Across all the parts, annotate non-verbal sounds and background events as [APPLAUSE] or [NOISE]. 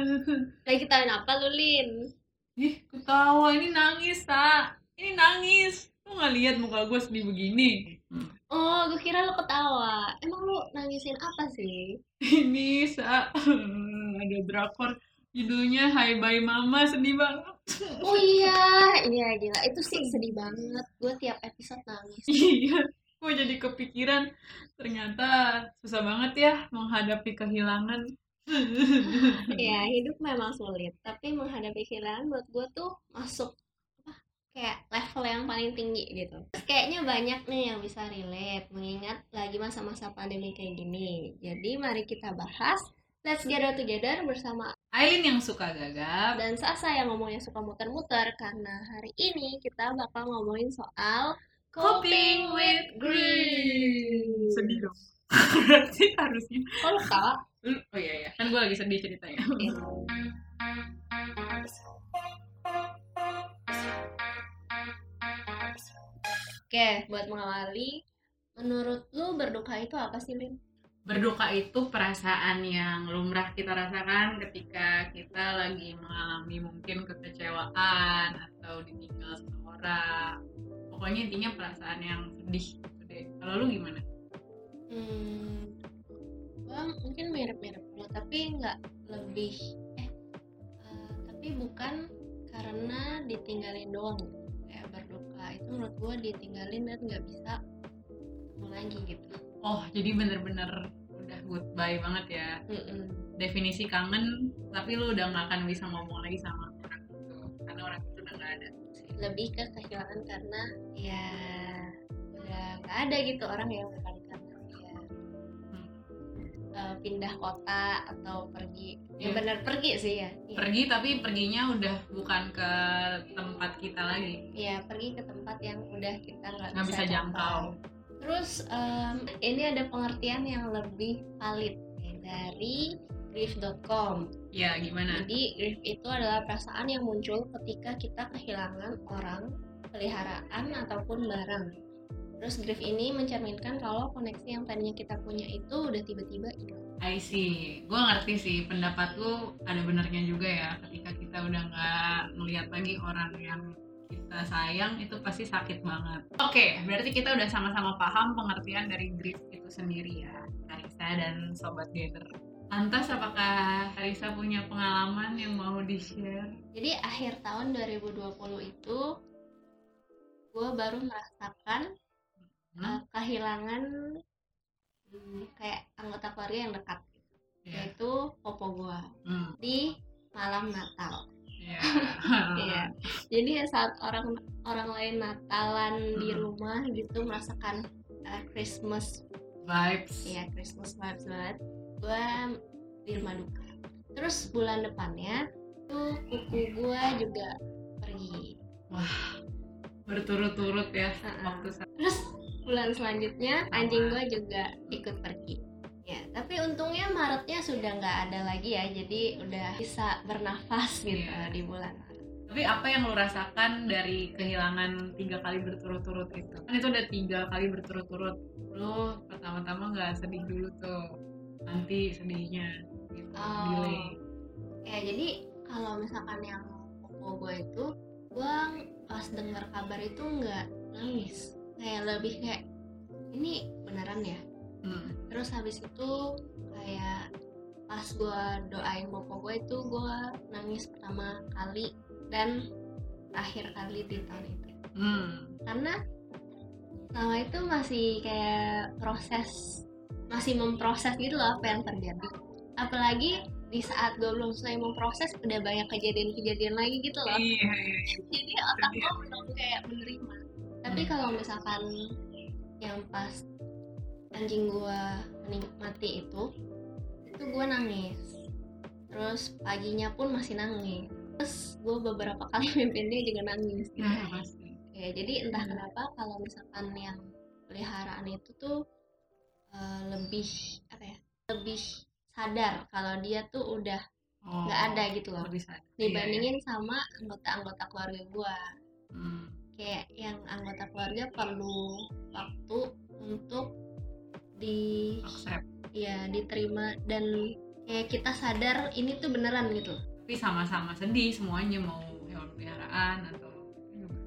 [LAUGHS] Lagi ketawain apa lu, Lin? Ih, ketawa ini nangis, tak? Ini nangis. Lu nggak lihat muka gue sedih begini? Hmm. Oh, gue kira lu ketawa. Emang lu nangisin apa sih? Ini sa ada drakor judulnya Hai Bye Mama sedih banget. Oh iya, [LAUGHS] iya gila. Itu sih sedih banget. Gue tiap episode nangis. Iya, gue jadi kepikiran ternyata susah banget ya menghadapi kehilangan. [LAUGHS] Ya, hidup memang sulit. Tapi menghadapi kehilangan buat gue tuh masuk apa, kayak level yang paling tinggi gitu. Terus Kayaknya banyak nih yang bisa relate mengingat lagi masa-masa pandemi kayak gini. Jadi mari kita bahas Let's Gather Together bersama Aileen yang suka gagap. dan Sasa yang ngomongnya suka muter-muter karena hari ini kita bakal ngomongin soal Coping with grief. Sedih dong. [LAUGHS] Berarti harusnya. Oh, ketawa? Oh iya iya, kan gue lagi sedih ceritanya. Oke, buat mengawali, menurut lu berduka itu apa sih, Lin? Berduka itu perasaan yang lumrah kita rasakan ketika kita lagi mengalami mungkin kekecewaan atau ditinggal seseorang. Pokoknya intinya perasaan yang sedih gitu. Kalau lu gimana? Hmm, gua mungkin mirip-mirip lu, tapi nggak lebih eh, eh, tapi bukan karena ditinggalin doang. Kayak berduka itu menurut gua ditinggalin dan nggak bisa ketemu lagi gitu. Oh, jadi bener-bener udah goodbye banget ya. Mm-mm. Definisi kangen, tapi lu udah nggak akan bisa ngomong lagi sama orang itu. Karena orang itu udah nggak ada. Lebih ke kehilangan karena ya udah nggak ada gitu orang yang Hmm. Eh, pindah kota atau pergi. Ya Iya. benar pergi sih ya. Iya. Pergi tapi perginya udah bukan ke tempat kita lagi. Iya, pergi ke tempat yang udah kita nggak Nggak bisa jangkau. Terus em, ini ada pengertian yang lebih valid dari grief.com. Ya, gimana? Jadi grief itu adalah perasaan yang muncul ketika kita kehilangan orang, peliharaan ataupun barang. Terus grief ini mencerminkan kalau koneksi yang tadinya kita punya itu udah tiba-tiba hilang. I see, gue ngerti sih pendapat lu ada benernya juga ya ketika kita udah nggak melihat lagi orang yang kita sayang itu pasti sakit banget. Oke, berarti kita udah sama-sama paham pengertian dari grief itu sendiri ya, Karisa dan Sobat Gather. Lantas apakah Karisa punya pengalaman yang mau di-share? Jadi akhir tahun 2020 itu gue baru merasakan? Uh, kehilangan hmm, kayak anggota keluarga yang dekat gitu. Ya. yaitu popo gua Hmm, di malam Natal. ya. [LAUGHS] Iya. Jadi saat orang orang lain Natalan di Hmm. rumah gitu merasakan uh, Christmas Vibes. ya Christmas vibes banget. Gua di rumah duka. Terus bulan depannya tuh kuku gua juga pergi. Berturut-turut ya Ha-ha. waktu saat Terus bulan selanjutnya anjing gua juga ikut pergi. Ya, tapi untungnya Maretnya sudah nggak ada lagi ya, jadi udah bisa bernafas gitu Iya. di bulan. Tapi apa yang lo rasakan dari kehilangan tiga kali berturut-turut itu? Kan itu udah tiga kali berturut-turut. Lo pertama-tama nggak sedih dulu tuh, nanti sedihnya gitu, Oh. delay. Ya, jadi kalau misalkan yang popo gue itu, gue pas dengar kabar itu nggak nangis, kayak lebih kayak ini beneran ya. Hmm. Terus habis itu kayak pas gue doain popo gue itu gue nangis pertama kali dan terakhir kali di tahun itu. Hmm. karena selama itu masih kayak proses masih memproses gitu loh apa yang terjadi apalagi di saat gue belum selesai memproses udah banyak kejadian-kejadian lagi gitu loh Iya, iya. [LAUGHS] jadi otak gue belum kayak menerima tapi kalau misalkan yang pas anjing gue menikmati itu itu gue nangis terus paginya pun masih nangis terus gue beberapa kali [LAUGHS] mimpin dia juga nangis gitu. Nah, pasti. Ya, jadi entah Hmm. kenapa kalau misalkan yang peliharaan itu tuh eh, lebih apa ya? Lebih sadar kalau dia tuh udah Oh, nggak ada gitu loh. lebih sadar. Dibandingin sama anggota-anggota keluarga gua. Iya, Hmm. Kayak yang anggota keluarga perlu waktu untuk di Accept. ya diterima dan kayak kita sadar ini tuh beneran gitu tapi sama-sama sedih semuanya mau hewan peliharaan atau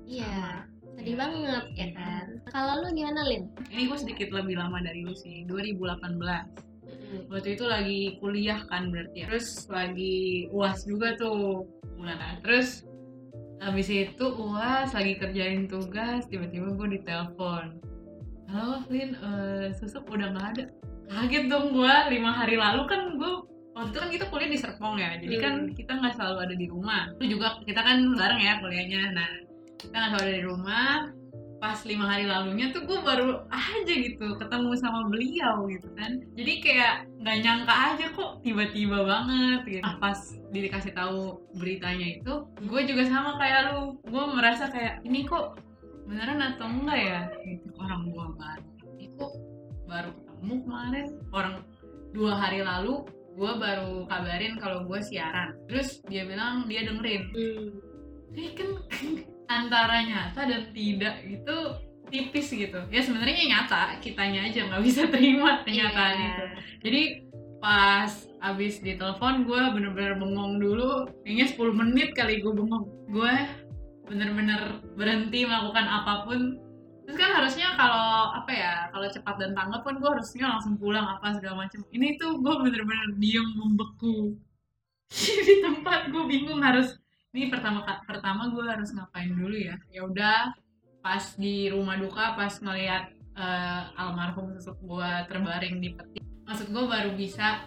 iya sama. sedih Iya. banget ya kan kalau lu gimana Lin ini gue sedikit lebih lama dari lu sih 2018 Mm-mm. waktu itu lagi kuliah kan berarti ya terus lagi uas juga tuh bulan terus habis itu uas lagi kerjain tugas tiba-tiba gue ditelepon. Halo Lin eh, susuk udah nggak ada? Kaget dong gue lima hari lalu kan gue waktu itu kan kita kuliah di Serpong ya jadi kan Hmm. kita nggak selalu ada di rumah. Itu juga kita kan bareng ya kuliahnya nah kita nggak selalu ada di rumah pas lima hari lalunya tuh gue baru aja gitu ketemu sama beliau gitu kan. Jadi kayak nggak nyangka aja kok tiba-tiba banget gitu. Nah, pas dikasih tahu beritanya itu gue juga sama kayak lu. Gue merasa kayak ini kok beneran atau enggak ya? Gitu. orang gue baru ini kok baru ketemu kemarin. Orang dua hari lalu gue baru kabarin kalau gue siaran. Terus dia bilang dia dengerin. Hmm. ini kan antara nyata dan tidak itu tipis gitu. Ya sebenarnya nyata kitanya aja nggak bisa [LAUGHS] terima kenyataan Iya. itu. Jadi pas abis ditelepon gue bener-bener bengong dulu. Kayaknya 10 menit kali gue bengong. Gue bener-bener berhenti melakukan apa pun. Terus kan harusnya kalau apa ya kalau cepat dan tanggap kan gue harusnya langsung pulang apa segala macam ini tuh gue bener-bener diem membeku. [LAUGHS] Di tempat gue bingung harus ini pertama pertama gue harus ngapain dulu ya? Ya udah pas di rumah duka pas ngeliat eh, almarhum susuk gue terbaring di peti. Maksud gue baru bisa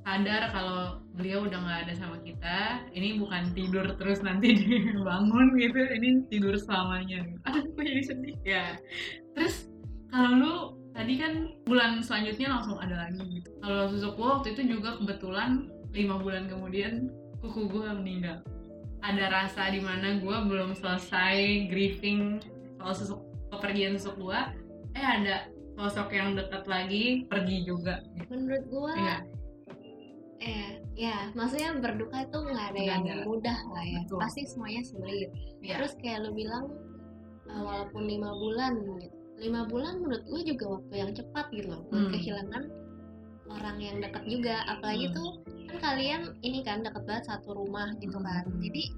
sadar kalau beliau udah nggak ada sama kita. Ini bukan tidur terus nanti [LAUGHS] dibangun gitu ini tidur selamanya. [LAUGHS] Gue jadi sedih. Ya. Terus kalau lu tadi kan bulan selanjutnya langsung ada lagi gitu. Kalau susuk gue waktu itu juga kebetulan lima bulan kemudian kuku gue meninggal ada rasa di mana gue belum selesai grieving soal susuk kepergian susuk gue eh ada sosok yang dekat lagi pergi juga menurut gua Iya. eh ya maksudnya berduka itu nggak ada Nggak yang ada. mudah lah ya Betul. pasti semuanya sulit Iya. terus kayak lu bilang eh, walaupun lima bulan gitu lima bulan menurut gue juga waktu yang cepat gitu loh buat Hmm. kehilangan orang yang dekat juga apalagi Hmm. tuh kan kalian ini kan deket banget satu rumah gitu kan. Jadi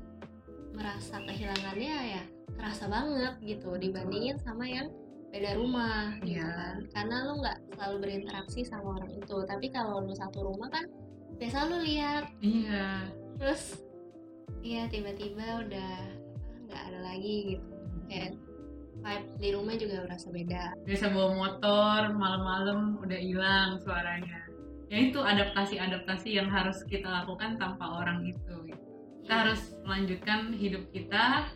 merasa kehilangannya ya kerasa banget gitu dibandingin sama yang beda rumah gitu Iya. kan. Karena lu nggak selalu berinteraksi sama orang itu. Tapi kalau lu satu rumah kan biasa lu lihat. Iya. Terus iya tiba-tiba udah nggak ada lagi gitu. Kayak vibe di rumah juga berasa beda. Biasa bawa motor malam-malam udah hilang suaranya ya itu adaptasi-adaptasi yang harus kita lakukan tanpa orang itu gitu. kita harus melanjutkan hidup kita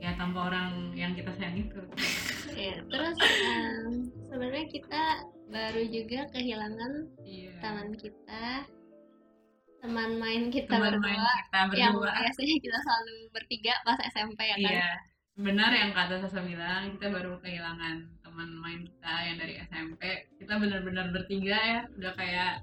ya tanpa orang yang kita sayang itu. Ya [LAUGHS] terus em, sebenarnya kita baru juga kehilangan iya. teman kita teman main kita teman berdua. main kita yang berdua. biasanya kita selalu bertiga pas SMP ya kan? Iya benar yang kata Sasa bilang kita baru kehilangan teman main kita yang dari SMP kita benar-benar bertiga ya udah kayak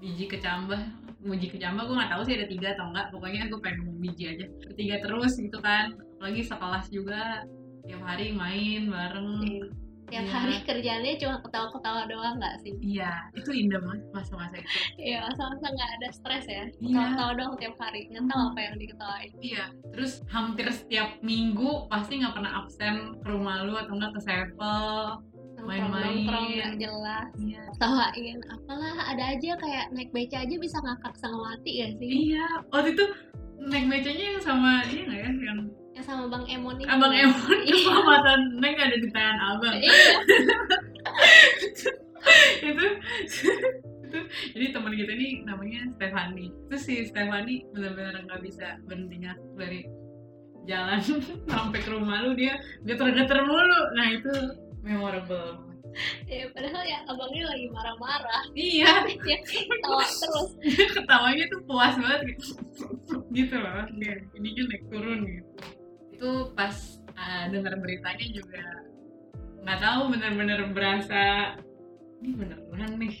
biji kecambah biji kecambah gue nggak tahu sih ada tiga atau enggak pokoknya gue pengen ngomong biji aja bertiga terus gitu kan apalagi sekelas juga tiap hari main bareng Iya. Tiap Iya. hari kerjaannya cuma ketawa-ketawa doang nggak sih iya itu indah banget masa-masa itu Iya, masa-masa nggak ada stres ya. Iya. Tahu-tahu dong tiap hari, nggak tahu apa yang diketawain. iya terus hampir setiap minggu pasti nggak pernah absen ke rumah lu atau enggak ke Sevel Main-main. Nongkrong nggak jelas, iya tawain apalah ada aja kayak naik beca aja bisa ngakak sama mati ya sih. Iya, waktu itu naik becanya yang sama dia nggak ya, yang Yang sama Bang Emon ini. abang Emon [LAUGHS] Iya. keselamatan naik ada di tangan abang. Iya. [LAUGHS] itu, itu, jadi teman kita ini namanya Stefani. Terus si Stefani benar-benar nggak bisa berhentinya dari jalan [LAUGHS] sampai ke rumah lu dia geter-geter mulu. Nah itu memorable. Ya, padahal ya abangnya lagi marah-marah. Iya, ya ketawa terus. ketawanya tuh puas banget gitu gitu loh dia ini kan naik turun gitu itu pas uh, dengar beritanya juga nggak tahu bener-bener berasa ini beneran nih.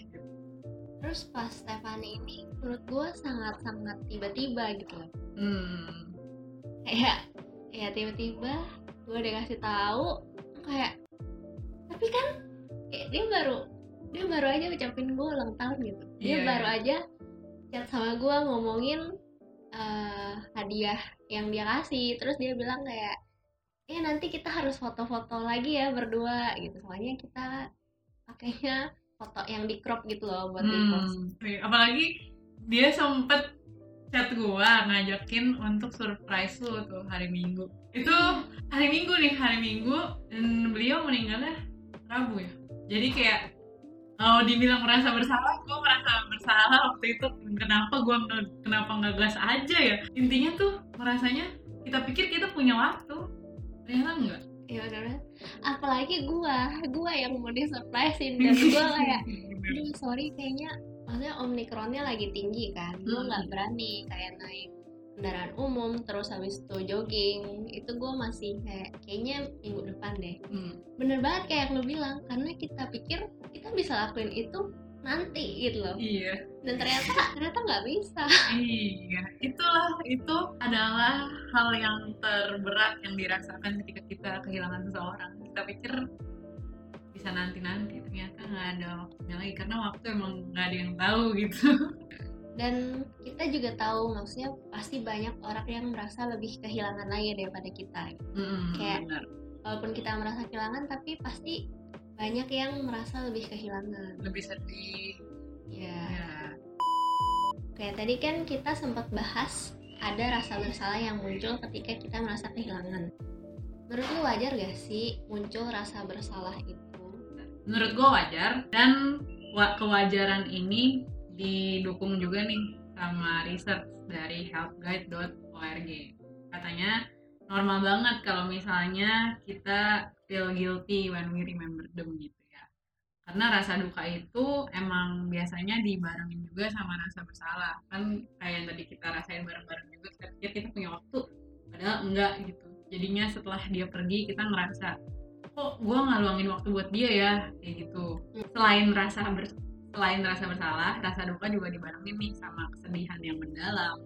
Terus pas Stefani ini menurut gue sangat-sangat tiba-tiba gitu loh. hmm Kayak ya tiba-tiba gue dikasih tahu kayak tapi kan kayak dia baru dia baru aja ucapin gue ulang tahun gitu dia Iya, baru aja chat sama gue ngomongin eh, hadiah yang dia kasih terus dia bilang kayak eh nanti kita harus foto-foto lagi ya berdua gitu soalnya kita pakainya foto yang di crop gitu loh buat di post Hmm, iya. apalagi dia sempet chat gua ngajakin untuk surprise lu tuh hari Minggu. Itu hari Minggu nih, hari Minggu dan beliau meninggalnya Rabu ya. Jadi kayak kalau dibilang merasa bersalah, gua merasa bersalah waktu itu. Kenapa gua nge- kenapa nggak gas aja ya? Intinya tuh merasanya kita pikir kita punya waktu, ternyata enggak. ya udah apalagi gue gue yang mau di surprisein dan gue [LAUGHS] kayak aduh sorry kayaknya maksudnya omikronnya lagi tinggi kan gue Hmm. nggak berani kayak naik kendaraan umum terus habis itu jogging itu gue masih kayak kayaknya minggu depan deh Hmm. bener banget kayak yang lu bilang karena kita pikir kita bisa lakuin itu nanti gitu loh Iya. dan ternyata ternyata nggak bisa Iya, itulah itu adalah hal yang terberat yang dirasakan ketika kita kehilangan seseorang. Kita pikir bisa nanti-nanti, ternyata nggak ada waktunya lagi karena waktu emang nggak ada yang tahu gitu. Dan kita juga tahu maksudnya pasti banyak orang yang merasa lebih kehilangan lagi daripada kita Mm, Kayak- benar. walaupun kita merasa kehilangan tapi pasti banyak yang merasa lebih kehilangan Lebih sedih. ya Ya. Oke, tadi kan kita sempat bahas ada rasa bersalah yang muncul ketika kita merasa kehilangan. Menurut lu wajar gak sih muncul rasa bersalah itu? Menurut gue wajar dan wa- kewajaran ini didukung juga nih sama research dari healthguide.org. Katanya normal banget kalau misalnya kita feel guilty when we remember them gitu ya. Karena rasa duka itu emang biasanya dibarengin juga sama rasa bersalah. Kan kayak yang tadi kita rasain bareng-bareng juga, kita pikir kita punya waktu, padahal enggak gitu. Jadinya setelah dia pergi kita ngerasa, kok gue nggak luangin waktu buat dia ya, kayak gitu. Selain rasa selain rasa bersalah, rasa duka juga dibarengin nih sama kesedihan yang mendalam,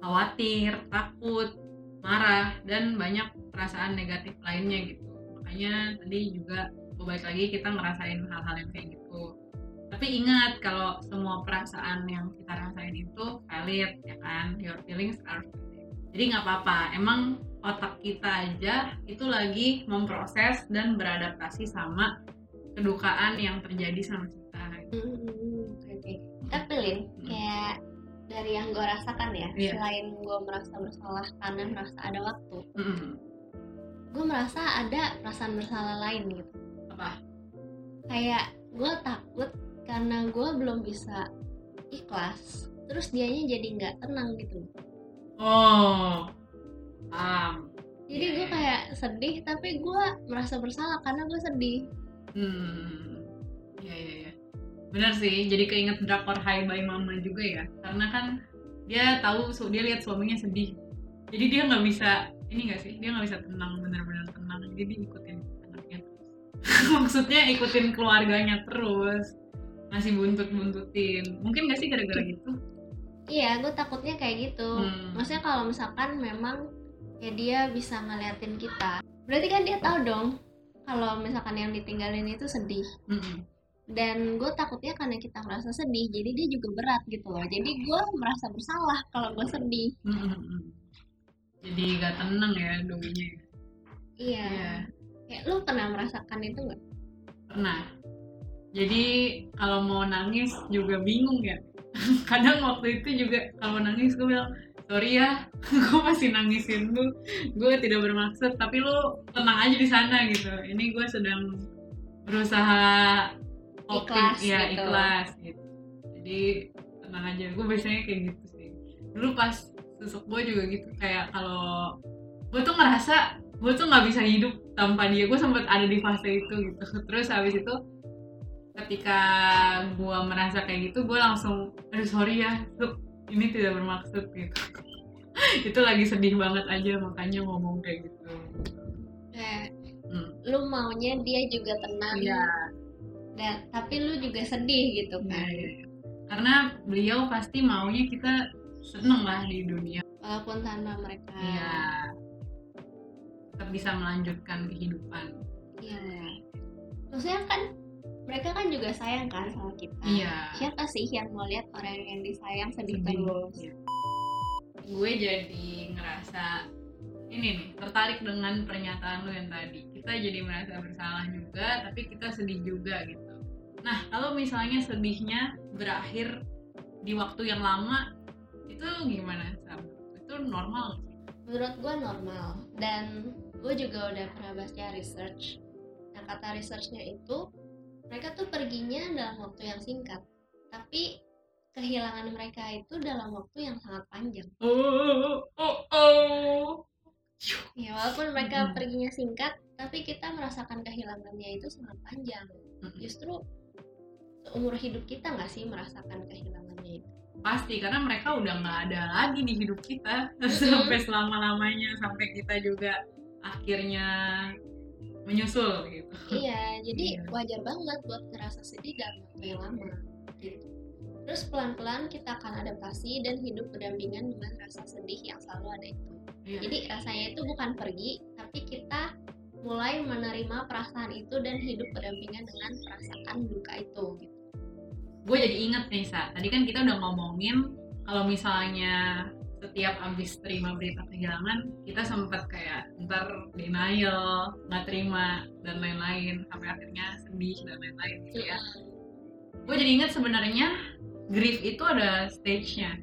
khawatir, takut, marah, dan banyak perasaan negatif lainnya gitu. Makanya tadi juga balik lagi kita ngerasain hal-hal yang kayak gitu. Tapi ingat kalau semua perasaan yang kita rasain itu valid ya kan, your feelings are valid. Jadi nggak apa-apa, emang otak kita aja itu lagi memproses dan beradaptasi sama kedukaan yang terjadi sama. Hmm, oke oke. Tapi Lin, kayak dari yang gue rasakan ya, Iya. selain gue merasa bersalah karena merasa ada waktu, Mm-mm. gue merasa ada perasaan bersalah lain gitu. Apa? Kayak gue takut karena gue belum bisa ikhlas, terus dianya jadi nggak tenang gitu. Oh, paham. Jadi gue Iya. kayak sedih, tapi gue merasa bersalah karena gue sedih. Hmm, iya iya iya. Benar sih, jadi keinget drakor Hi Bye Mama juga ya. Karena kan dia tahu dia lihat suaminya sedih. Jadi dia nggak bisa ini nggak sih? Dia nggak bisa tenang benar-benar tenang. Jadi dia ikutin anaknya terus. [LAUGHS] Maksudnya ikutin keluarganya terus. Masih buntut-buntutin. Mungkin nggak sih gara-gara gitu? Iya, gue takutnya kayak gitu. Hmm. Maksudnya kalau misalkan memang ya dia bisa ngeliatin kita, berarti kan dia tahu dong kalau misalkan yang ditinggalin itu sedih. Mm-mm. Dan gue takutnya karena kita merasa sedih, jadi dia juga berat gitu loh. Jadi gue merasa bersalah kalau gue sedih. Mm-mm. Jadi gak tenang ya doinya. ya. Iya. Iya. Kayak lu pernah merasakan itu nggak? Pernah. Jadi kalau mau nangis juga bingung ya. [LAUGHS] Kadang waktu itu juga kalau nangis gue bilang, sorry ya, [LAUGHS] gue masih nangisin lu. Gue tidak bermaksud, tapi lu tenang aja di sana gitu. Ini gue sedang berusaha coping, Ikhlas ya gitu. ikhlas gitu. Jadi tenang aja. Gue biasanya kayak gitu sih. Dulu pas susuk gue juga gitu. Kayak kalau gue tuh ngerasa gue tuh nggak bisa hidup tanpa dia gue sempat ada di fase itu gitu [LAUGHS] terus habis itu ketika gue merasa kayak gitu gue langsung aduh sorry ya tuh ini tidak bermaksud gitu [LAUGHS] itu lagi sedih banget aja makanya ngomong kayak gitu Kayak Hmm. lu maunya dia juga tenang, iya dan tapi lu juga sedih gitu iya, kan. iya. karena beliau pasti maunya kita seneng lah di dunia Walaupun tanpa mereka. iya tetap bisa melanjutkan kehidupan Iya. Maksudnya kan mereka kan juga sayang kan sama kita Iya. siapa sih yang mau lihat orang yang disayang sedih Sedih. terus Iya. gue jadi ngerasa ini nih tertarik dengan pernyataan lu yang tadi kita jadi merasa bersalah juga tapi kita sedih juga gitu nah kalau misalnya sedihnya berakhir di waktu yang lama itu gimana Sam? itu normal sih? menurut gue normal dan gue juga udah pernah baca research nah kata researchnya itu mereka tuh perginya dalam waktu yang singkat tapi kehilangan mereka itu dalam waktu yang sangat panjang oh oh oh ya walaupun mereka Mm-mm. perginya singkat tapi kita merasakan kehilangannya itu sangat panjang Mm-mm. justru seumur hidup kita nggak sih merasakan kehilangannya itu? Pasti karena mereka udah nggak ada lagi di hidup kita. [LAUGHS] Sampai selama lamanya sampai kita juga akhirnya menyusul gitu. Iya jadi Iya. wajar banget buat ngerasa sedih dalam waktu yang lama gitu. Terus pelan-pelan kita akan adaptasi dan hidup berdampingan dengan rasa sedih yang selalu ada itu. Iya. jadi rasanya itu bukan pergi tapi kita mulai menerima perasaan itu dan hidup berdampingan dengan perasaan duka itu gitu. Gue jadi inget nih Sa, tadi kan kita udah ngomongin kalau misalnya setiap abis terima berita kehilangan kita sempet kayak ntar denial nggak terima dan lain-lain sampai akhirnya sedih dan lain-lain gitu ya. Gue jadi inget sebenarnya grief itu ada stage-nya.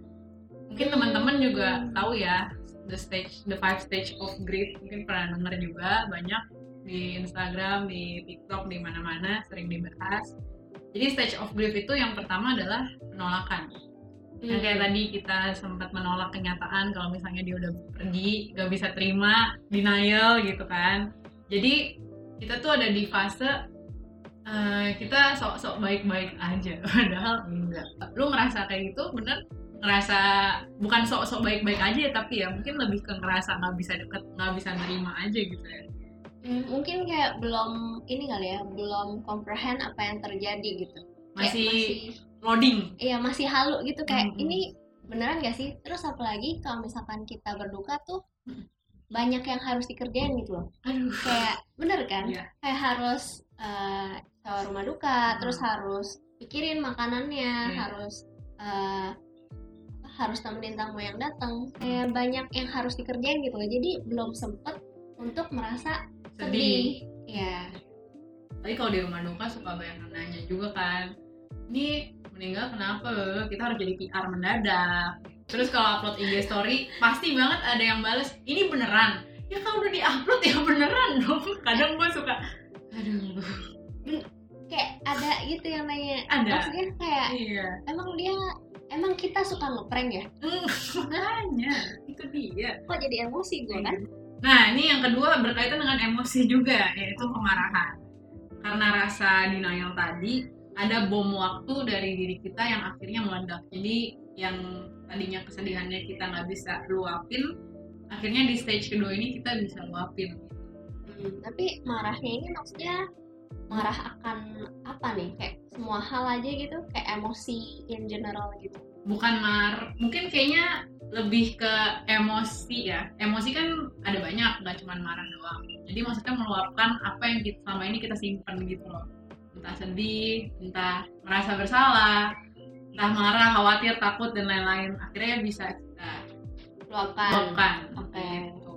Mungkin Hmm. teman-teman juga tahu ya the stage the five stage of grief mungkin pernah denger juga banyak di Instagram di TikTok di mana-mana sering dibahas. Jadi stage of grief itu yang pertama adalah penolakan. Yang kayak tadi kita sempat menolak kenyataan kalau misalnya dia udah pergi gak bisa terima denial gitu kan. Jadi kita tuh ada di fase eh, kita sok-sok baik-baik aja [LAUGHS] padahal enggak. Lu ngerasa kayak gitu bener ngerasa bukan sok-sok baik-baik aja ya tapi ya mungkin lebih ke ngerasa nggak bisa deket nggak bisa nerima aja gitu ya Hmm, mungkin kayak belum ini kali ya belum comprehend apa yang terjadi gitu Kayak masih masih loading iya masih halu gitu kayak Mm-mm. ini beneran gak sih terus apalagi kalau misalkan kita berduka tuh Mm. banyak yang harus dikerjain gitu loh aduh kayak bener kan Iya. kayak harus eh sewa rumah duka Hmm. terus harus pikirin makanannya Iya. harus eh, harus temenin tamu yang datang. Kayak banyak yang harus dikerjain gitu loh. Jadi belum sempet untuk merasa sedih. sedih. Ya tapi kalau di rumah duka suka banyak nanya juga kan. Ini meninggal kenapa? Kita harus jadi PR mendadak. Terus kalau upload IG story pasti banget ada yang bales ini beneran? Ya kalau udah diupload ya beneran dong. [LAUGHS] Kadang gue suka aduh. Kayak ada gitu yang nanya. Ada. maksudnya kayak iya. emang dia emang kita suka ngeprank ya makanya itu dia kok jadi emosi gue kan Nah, ini yang kedua berkaitan dengan emosi juga, yaitu kemarahan. Karena rasa denial tadi, ada bom waktu dari diri kita yang akhirnya meledak. Jadi, yang tadinya kesedihannya kita nggak bisa luapin, akhirnya di stage kedua ini kita bisa luapin. Hmm, tapi marahnya ini maksudnya marah akan apa nih kayak semua hal aja gitu kayak emosi in general gitu Bukan mar, mungkin kayaknya lebih ke emosi ya. Emosi kan ada banyak, nggak cuma marah doang. Jadi maksudnya meluapkan apa yang kita, selama ini kita simpen gitu loh. Entah sedih, entah merasa bersalah, entah marah, khawatir, takut dan lain-lain. Akhirnya bisa kita luapkan luapkan. Oke. Gitu.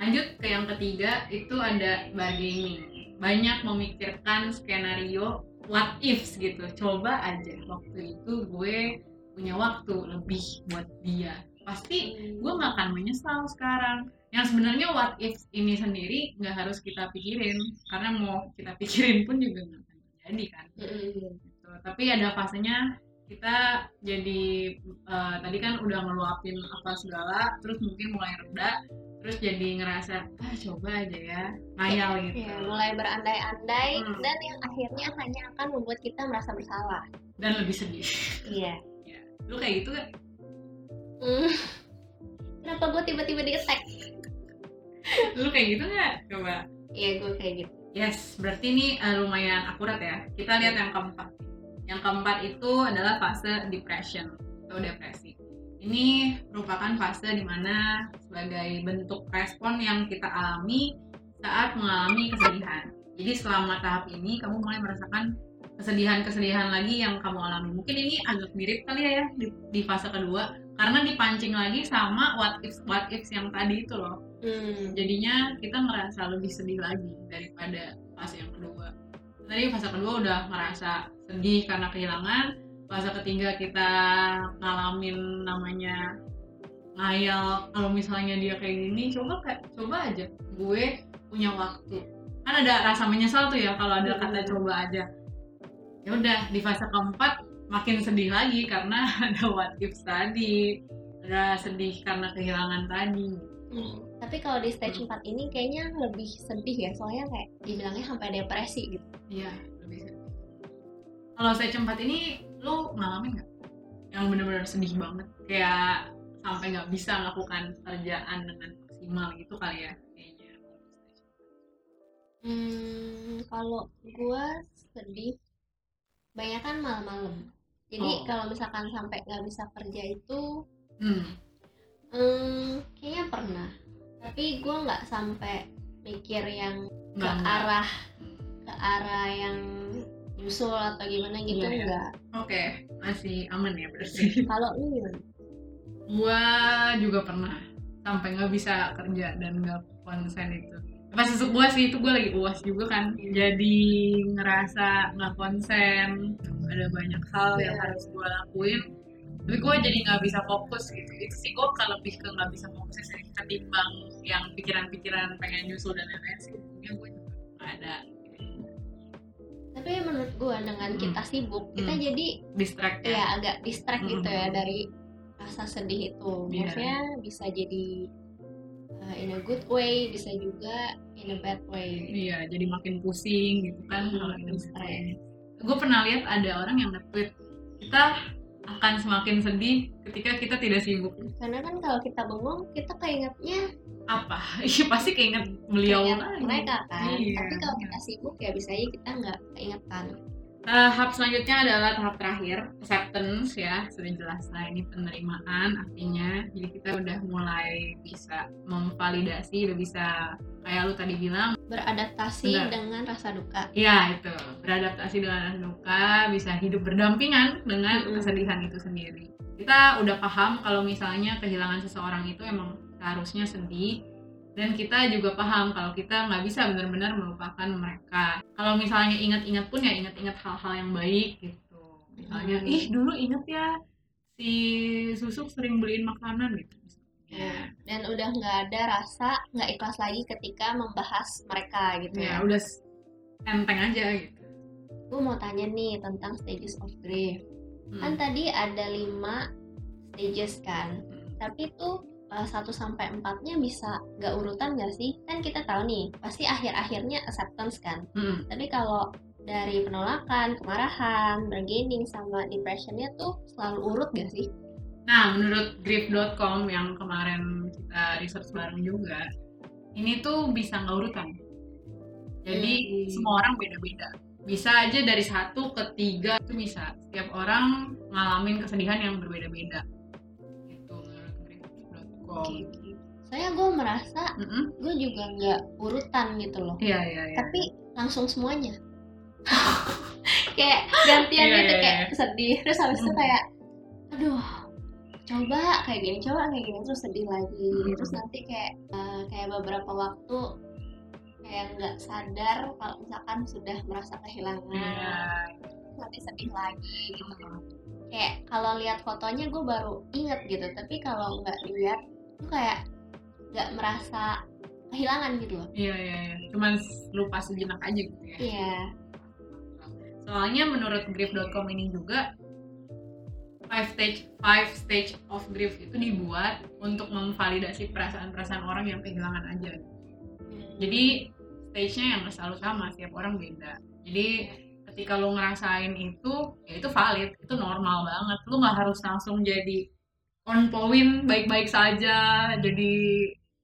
Lanjut ke yang ketiga itu ada bargaining. Banyak memikirkan skenario what ifs gitu. Coba aja waktu itu gue punya waktu lebih buat dia. Pasti gue nggak akan menyesal sekarang. Yang sebenarnya what if ini sendiri nggak harus kita pikirin karena mau kita pikirin pun juga nggak akan terjadi kan. Mm-mm. Gitu. Tapi ada fasenya kita jadi eh, tadi kan udah ngeluapin apa segala, terus mungkin mulai reda, terus jadi ngerasa ah coba aja ya ngayal gitu. ya mulai berandai-andai Hmm. dan yang akhirnya hanya akan membuat kita merasa bersalah Dan lebih sedih. iya [LAUGHS] Lu kayak gitu kan? Hmm. kenapa gue tiba-tiba di attack Lu kayak gitu nggak? Coba. iya gue kayak gitu Yes, berarti ini eh, lumayan akurat ya. Kita lihat yang keempat. Yang keempat itu adalah fase depression atau depresi. Ini merupakan fase di mana sebagai bentuk respon yang kita alami saat mengalami kesedihan. jadi selama tahap ini kamu mulai merasakan kesedihan-kesedihan lagi yang kamu alami. Mungkin ini agak mirip kali ya di, di fase kedua. Karena dipancing lagi sama what ifs what ifs yang tadi itu loh. Hmm. jadinya kita ngerasa lebih sedih lagi daripada fase yang kedua. Tadi fase kedua udah ngerasa sedih karena kehilangan fase ketiga kita ngalamin namanya ngayal. Kalau misalnya dia kayak gini coba kayak coba aja. Gue punya waktu. Kan ada rasa menyesal tuh ya kalau ada kata coba aja. Ya udah di fase keempat makin sedih lagi karena [LAUGHS] ada what ifs tadi. Ada sedih karena kehilangan tadi. Hmm. Tapi kalau di stage 4 ini kayaknya lebih sedih ya, soalnya kayak dibilangnya sampai depresi gitu. Iya, lebih sedih. Kalau saya cempat ini, lu ngalamin nggak? Yang bener-bener sedih banget, kayak sampai nggak bisa melakukan kerjaan dengan maksimal gitu kali ya, kayaknya. Hmm, kalau gua sedih banyak kan malam-malam. Jadi Oh. kalau misalkan sampai nggak bisa kerja itu, Hmm, hmm, kayaknya pernah. Tapi gua nggak sampai mikir yang ke arah ke arah yang nyusul atau gimana gitu Iya, iya. enggak. Oke, masih aman ya berarti. [LAUGHS] Kalau lu gimana? gua juga pernah sampai nggak bisa kerja dan nggak konsen itu. Pas susuk gua sih itu gua lagi uas juga kan, jadi ngerasa nggak konsen, ada banyak hal yang Iya. harus gua lakuin. Tapi gua jadi nggak bisa fokus gitu. Itu sih gua kalau lebih ke nggak bisa fokus sih ketimbang yang pikiran-pikiran pengen nyusul dan lain-lain sih. Mungkin gua juga ada Tapi menurut gua dengan Hmm. kita sibuk, kita Hmm. jadi distract ya ya. agak distract Mm-mm. gitu ya dari rasa sedih itu. Iya. Maksudnya bisa jadi uh, in a good way, bisa juga in a bad way. Iya, jadi makin pusing gitu kan Hmm, kalau. Gue pernah lihat ada orang yang nge-tweet kita akan semakin sedih ketika kita tidak sibuk. Karena kan kalau kita bengong, kita keingetnya Apa? [LAUGHS] Iya pasti keinget beliau keinget lagi. mereka kan. Iya. Tapi kalau kita sibuk ya bisa aja kita nggak keingetan. Tahap selanjutnya adalah tahap terakhir, acceptance ya. Sudah jelas lah ini penerimaan artinya. Jadi kita udah mulai bisa memvalidasi, udah bisa kayak lu tadi bilang, Beradaptasi Benar. dengan rasa duka. ya itu beradaptasi dengan rasa duka, bisa hidup berdampingan dengan Mm-mm. kesedihan itu sendiri. Kita udah paham kalau misalnya kehilangan seseorang itu emang seharusnya sedih dan kita juga paham kalau kita nggak bisa benar-benar melupakan mereka. Kalau misalnya ingat-ingat pun ya ingat-ingat hal-hal yang baik gitu. Misalnya, Hmm. ih dulu inget ya si Susuk sering beliin makanan gitu. Ya. Dan udah nggak ada rasa nggak ikhlas lagi ketika membahas mereka gitu Ya ya. udah enteng aja gitu. Gue mau tanya nih tentang stages of grief. Hmm. Kan tadi ada lima stages kan. Hmm. Tapi tuh uh, satu sampai empatnya bisa nggak urutan nggak sih? Kan kita tahu nih pasti akhir-akhirnya acceptance kan. Hmm. Tapi kalau dari penolakan, kemarahan, bargaining sama depressionnya tuh selalu urut gak sih? Nah, menurut grief.com yang kemarin kita research bareng juga, ini tuh bisa nggak urutan. Jadi Hmm. semua orang beda-beda. Bisa aja dari satu ke tiga itu bisa. Setiap orang ngalamin kesedihan yang berbeda-beda. Gitu menurut grief.com. Saya gue merasa Mm-mm. gue juga nggak urutan gitu loh. Iya iya iya. Tapi langsung semuanya. [LAUGHS] kayak gantian Iya, gitu iya, kayak iya. sedih terus habis itu Hmm. kayak aduh coba kayak gini coba kayak gini terus sedih lagi Hmm. terus nanti kayak eh, kayak beberapa waktu kayak nggak sadar kalau misalkan sudah merasa kehilangan Iya. nanti sedih lagi gitu kayak kalau lihat fotonya gue baru inget gitu tapi kalau nggak dilihat tuh kayak nggak merasa kehilangan gitu loh Iya iya iya. Cuman lupa sejenak aja gitu ya. iya Soalnya menurut grief.com ini juga five stage five stage of grief itu dibuat untuk memvalidasi perasaan-perasaan orang yang kehilangan aja. Jadi stage-nya yang selalu sama, setiap orang beda. Jadi ketika lo ngerasain itu, ya itu valid, itu normal banget. Lo nggak harus langsung jadi on point, baik-baik saja, jadi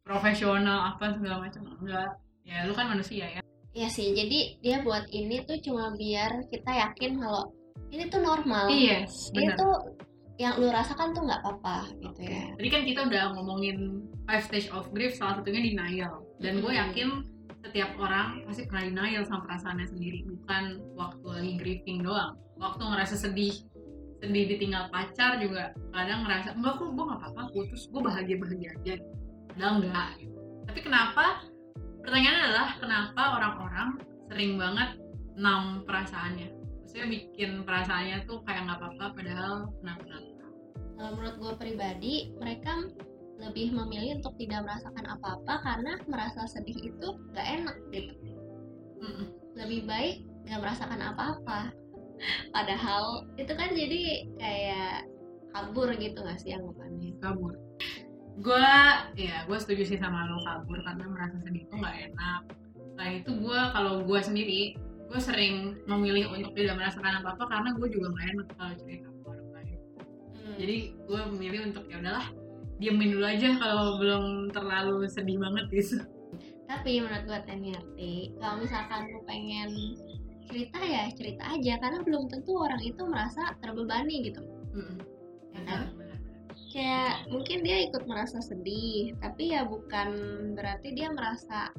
profesional apa segala macam enggak. Ya lu kan manusia ya. Iya sih, jadi dia buat ini tuh cuma biar kita yakin kalau ini tuh normal. Yes, Ini tuh yang lu rasakan tuh nggak apa-apa gitu ya. Tadi kan kita udah ngomongin five stage of grief, salah satunya denial. Dan gue Hmm. yakin setiap orang pasti pernah denial sama perasaannya sendiri bukan waktu lagi grieving doang waktu ngerasa sedih sedih ditinggal pacar juga kadang ngerasa enggak kok gue gak apa-apa putus gue bahagia bahagia aja. Padahal enggak gitu. tapi kenapa pertanyaannya adalah kenapa orang-orang sering banget nam perasaannya? Maksudnya bikin perasaannya tuh kayak nggak apa-apa padahal kenapa-kenapa kalau menurut gue pribadi mereka lebih memilih untuk tidak merasakan apa-apa karena merasa sedih itu gak enak gitu. Mm-mm. lebih baik gak merasakan apa-apa padahal itu kan jadi kayak kabur gitu gak sih anggapannya? Kabur. Gue ya gue setuju sih sama lo kabur karena merasa sedih itu nggak enak. Selain itu gue kalau gue sendiri gue sering memilih untuk tidak merasakan apa apa karena gue juga nggak enak kalau cerita ke orang lain. Hmm. jadi gue memilih untuk ya udahlah diemin dulu aja kalau belum terlalu sedih banget gitu. Tapi menurut gue Teniarti kalau misalkan lu pengen cerita ya cerita aja. Karena belum tentu orang itu merasa terbebani gitu. Ya kan Benar, benar. kayak mungkin dia ikut merasa sedih tapi ya bukan berarti dia merasa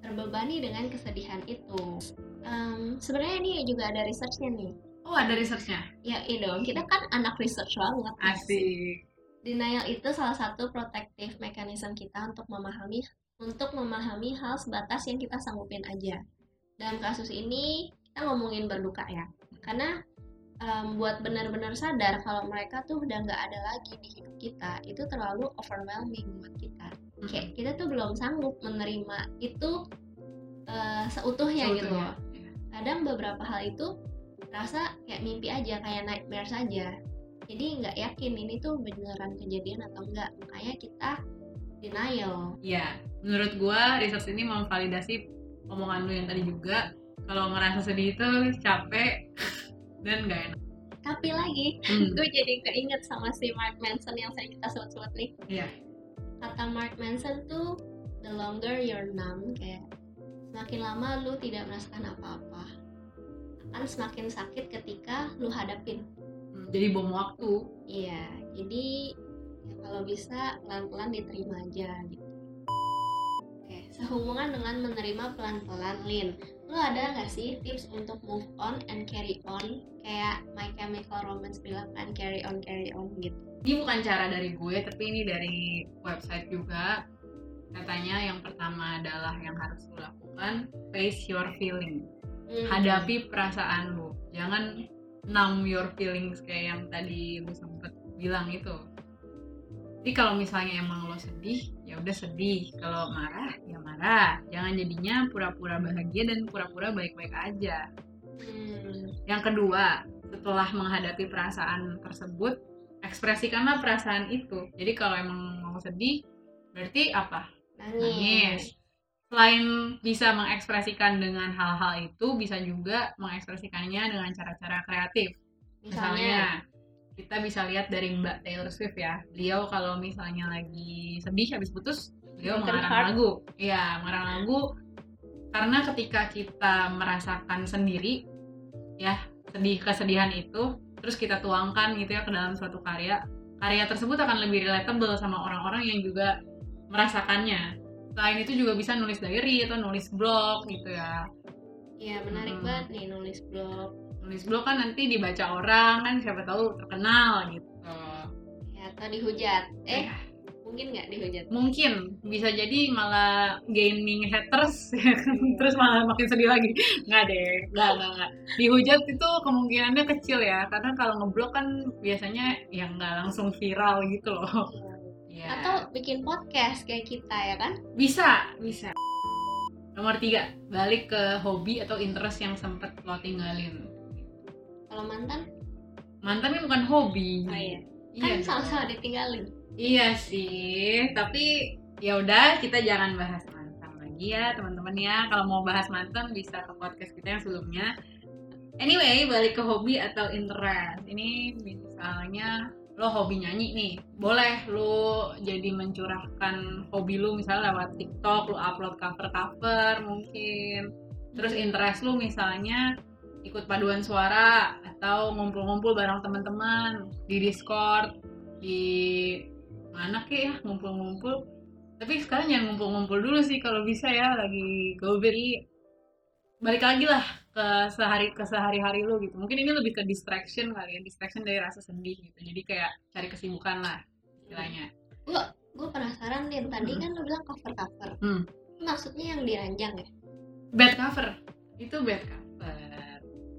terbebani dengan kesedihan itu. Em, sebenarnya ini juga ada researchnya nih. Oh ada researchnya? Ya iya dong. Kita kan anak research banget. Asik. Denial itu salah satu protective mechanism kita untuk memahami untuk memahami hal sebatas yang kita sanggupin aja dalam kasus ini kita ngomongin berduka ya. Karena em, buat benar-benar sadar kalau mereka tuh udah nggak ada lagi di hidup kita itu terlalu overwhelming buat kita. Kayak kita tuh belum sanggup menerima itu eh, seutuhnya gitu Seutuhnya. loh. kadang beberapa hal itu rasa kayak mimpi aja kayak nightmare saja jadi nggak yakin ini tuh beneran kejadian atau enggak makanya kita denial. Iya, menurut gua research ini memvalidasi omongan lu yang tadi juga kalau ngerasa sedih itu capek dan gak enak. tapi lagi Hmm, gue jadi keinget sama si Mark Manson yang sering kita sebut-sebut nih Iya. kata Mark Manson tuh the longer you're numb kayak semakin lama lu tidak merasakan apa-apa akan semakin sakit ketika lu hadapin Hmm, Jadi bom waktu. iya jadi ya kalau bisa pelan-pelan diterima aja gitu sehubungan dengan menerima pelan-pelan Lin lu ada nggak sih tips untuk move on and carry on kayak My Chemical Romance bilang kan carry on carry on gitu Ini bukan cara dari gue, tapi ini dari website juga. Katanya yang pertama adalah yang harus lu lakukan face your feeling. Hmm. Hadapi perasaan lu. Jangan numb your feelings kayak yang tadi lu sempet bilang itu. Jadi kalau misalnya emang lo sedih, ya udah sedih. Kalau marah, ya marah. Jangan jadinya pura-pura bahagia dan pura-pura baik-baik aja. Hmm. Yang kedua, setelah menghadapi perasaan tersebut, ekspresikanlah perasaan itu. Jadi kalau emang mau sedih, berarti apa? nangis, Nangis. Selain bisa mengekspresikan dengan hal-hal itu, bisa juga mengekspresikannya dengan cara-cara kreatif. misalnya Misalnya, kita bisa lihat dari Mbak Taylor Swift ya. Beliau kalau misalnya lagi sedih habis putus, beliau Broken mengarang heart. lagu. Iya, mengarang lagu karena ketika kita merasakan sendiri ya, sedih kesedihan itu, terus kita tuangkan gitu ya ke dalam suatu karya, karya tersebut akan lebih relatable sama orang-orang yang juga merasakannya. Selain itu juga bisa nulis diary atau nulis blog gitu ya. Iya menarik Hmm. banget nih nulis blog Nulis blog kan nanti dibaca orang kan siapa tahu terkenal gitu. ya atau dihujat. Eh Ya. mungkin nggak dihujat? Mungkin. Bisa jadi malah gaining haters. [LAUGHS] Terus malah makin sedih lagi. Nggak deh nggak nggak nggak. Dihujat itu kemungkinannya kecil ya. Karena kalau ngeblok kan biasanya yang nggak langsung viral gitu loh. Ya. atau bikin podcast kayak kita ya kan? Bisa bisa. Nomor tiga balik ke hobi atau interest yang sempet lo tinggalin kalau mantan mantan kan bukan hobi oh iya iya kan sama-sama ditinggalin Iya sih, tapi ya udah kita jangan bahas mantan lagi ya teman-teman ya. Kalau mau bahas mantan bisa ke podcast kita yang sebelumnya. Anyway, balik ke hobi atau interest. Ini misalnya lo hobi nyanyi nih, boleh lo jadi mencurahkan hobi lo misalnya lewat TikTok, lo upload cover-cover mungkin. Terus interest lo misalnya ikut paduan suara atau ngumpul-ngumpul bareng teman-teman di Discord, di mana kek ya ngumpul-ngumpul. Tapi sekarang jangan ngumpul-ngumpul dulu sih kalau bisa ya lagi covid balik lagi lah ke sehari ke sehari-hari lu gitu. Mungkin ini lebih ke distraction kali ya distraction dari rasa sedih gitu. Jadi kayak cari kesibukan lah istilahnya. Gue gue penasaran nih tadi Hmm. kan lu bilang cover cover. Hmm. maksudnya yang diranjang ya? Bed cover. Itu bed cover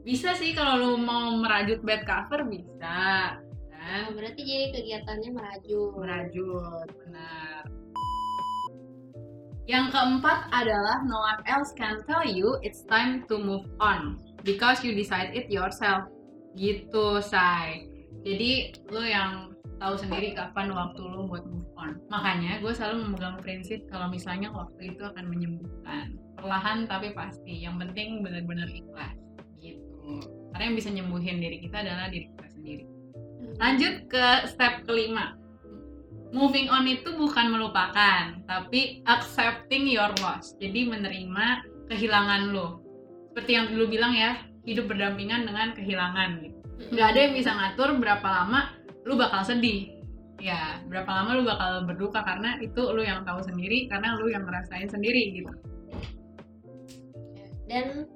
bisa sih kalau lu mau merajut bed cover bisa kan? Oh, berarti jadi kegiatannya merajut. Merajut benar. Yang keempat adalah no one else can tell you it's time to move on because you decide it yourself. Gitu say jadi lu yang tahu sendiri kapan waktu lu buat move on. Makanya gue selalu memegang prinsip kalau misalnya waktu itu akan menyembuhkan. Perlahan tapi pasti. Yang penting benar-benar ikhlas karena yang bisa nyembuhin diri kita adalah diri kita sendiri Lanjut ke step kelima. Moving on itu bukan melupakan, tapi accepting your loss. Jadi menerima kehilangan lo. Seperti yang dulu bilang ya, hidup berdampingan dengan kehilangan gitu. Nggak ada yang bisa ngatur berapa lama lu bakal sedih. Ya, berapa lama lu bakal berduka karena itu lu yang tahu sendiri, karena lu yang ngerasain sendiri gitu. dan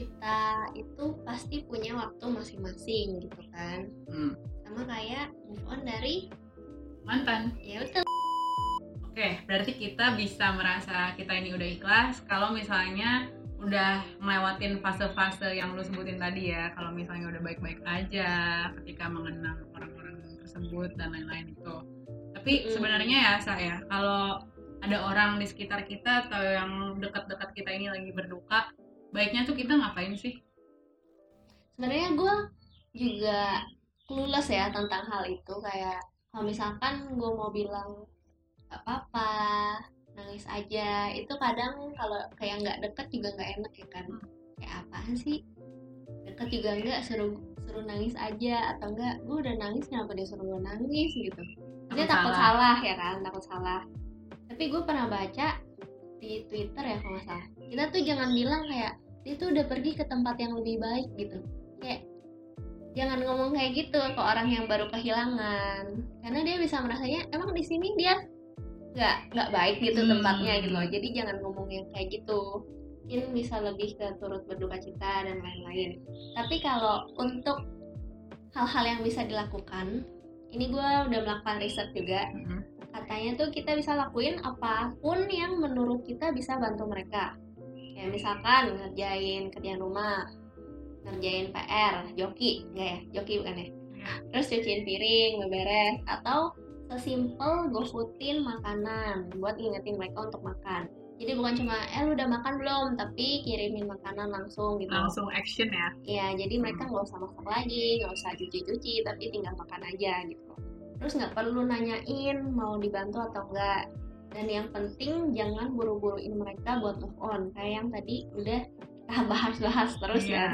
kita itu pasti punya waktu masing-masing gitu kan Hmm. sama kayak move on dari Mantan. ya betul Oke, berarti kita bisa merasa kita ini udah ikhlas kalau misalnya udah ngelewatin fase-fase yang lu sebutin tadi ya. Kalau misalnya udah baik-baik aja ketika mengenang orang-orang tersebut dan lain-lain itu. Tapi Mm. sebenarnya ya saya kalau ada orang di sekitar kita atau yang dekat-dekat kita ini lagi berduka, baiknya tuh kita ngapain sih? sebenarnya gue juga clueless ya tentang hal itu. Kayak kalau misalkan gue mau bilang gak apa-apa nangis aja. Itu kadang kalau kayak nggak deket juga nggak enak ya kan? Kayak apaan sih? Deket juga nggak suruh suruh nangis aja. Atau enggak gue udah nangis kenapa dia suruh gue nangis? Gitu. Dia takut salah. ya kan? Takut salah. Tapi gue pernah baca di twitter ya kalau nggak salah kita tuh jangan bilang kayak dia tuh udah pergi ke tempat yang lebih baik gitu. Kayak jangan ngomong kayak gitu ke orang yang baru kehilangan. Karena dia bisa merasanya emang di sini dia nggak nggak baik gitu Hmm. tempatnya gitu loh. Jadi jangan ngomong yang kayak gitu. Mungkin bisa lebih ke turut berduka cita dan lain-lain. Tapi kalau untuk hal-hal yang bisa dilakukan ini gue udah melakukan riset juga. Mm-mm. katanya tuh kita bisa lakuin apa pun yang menurut kita bisa bantu mereka kayak misalkan ngerjain kerjaan rumah ngerjain PR joki enggak ya? Joki bukan ya? Ya. terus cuciin piring beberes atau sesimpel gofoodin makanan buat ngingetin mereka untuk makan. Jadi bukan cuma eh lu udah makan belum? Tapi kirimin makanan langsung gitu. Langsung action ya. ya jadi mereka nggak usah masak lagi nggak usah cuci-cuci tapi tinggal makan aja gitu. Terus nggak perlu nanyain mau dibantu atau enggak dan yang penting jangan buru-buruin mereka buat move on kayak yang tadi udah kita [LAUGHS] bahas-bahas terus Iya. kan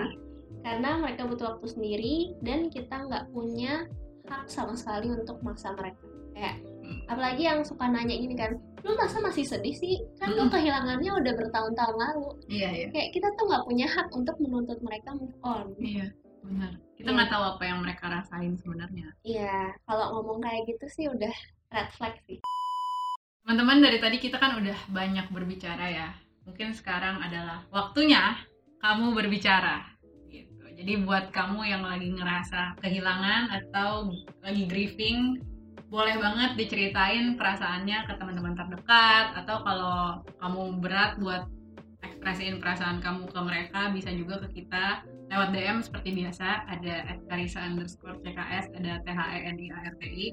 karena mereka butuh waktu sendiri dan kita nggak punya hak sama sekali untuk maksa mereka kayak Hmm. apalagi yang suka nanya gini kan lu masa masih sedih sih kan lu Mm-mm. kehilangannya udah bertahun-tahun lalu Iya, iya. kayak kita tuh nggak punya hak untuk menuntut mereka move on Iya, benar. Kita Iya. nggak tahu apa yang mereka rasain sebenarnya. Iya, kalau ngomong kayak gitu sih udah red flag sih. Teman-teman dari tadi kita kan udah banyak berbicara ya. Mungkin sekarang adalah waktunya kamu berbicara. Gitu. Jadi buat kamu yang lagi ngerasa kehilangan atau lagi grieving, boleh banget diceritain perasaannya ke teman-teman terdekat atau kalau kamu berat buat ekspresiin perasaan kamu ke mereka bisa juga ke kita lewat DM seperti biasa ada @karisa underscore cks ada t h e n i a r t i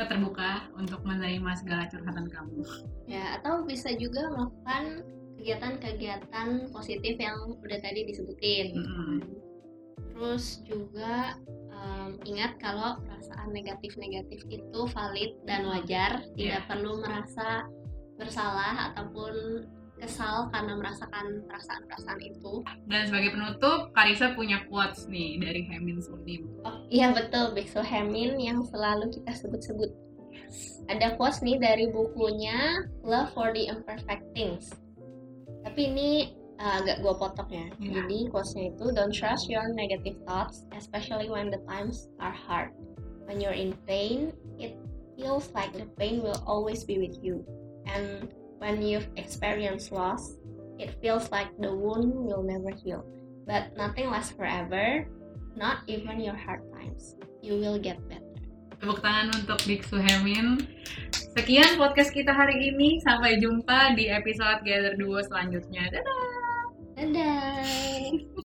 kita terbuka untuk menerima segala curhatan kamu Ya, atau bisa juga melakukan kegiatan-kegiatan positif yang udah tadi disebutin. Mm-mm. Terus juga em, ingat kalau perasaan negatif-negatif itu valid dan wajar, tidak Iya. perlu merasa bersalah ataupun kesal karena merasakan perasaan-perasaan itu. dan sebagai penutup Karisa punya quotes nih dari Hemin Sudim Oh, iya betul, Bexo Hemin yang selalu kita sebut-sebut. Ada quotes nih dari bukunya Love for the Imperfect Things. Tapi ini uh, agak gue potong ya. Iya. Jadi quotesnya itu Don't trust your negative thoughts, especially when the times are hard. When you're in pain, it feels like the pain will always be with you. And when you've experienced loss, it feels like the wound will never heal. But nothing lasts forever, not even your hard times. You will get better. Tepuk tangan untuk Biksu Hemin. Sekian podcast kita hari ini. Sampai jumpa di episode Gather Duo selanjutnya. Dadah! Dadah!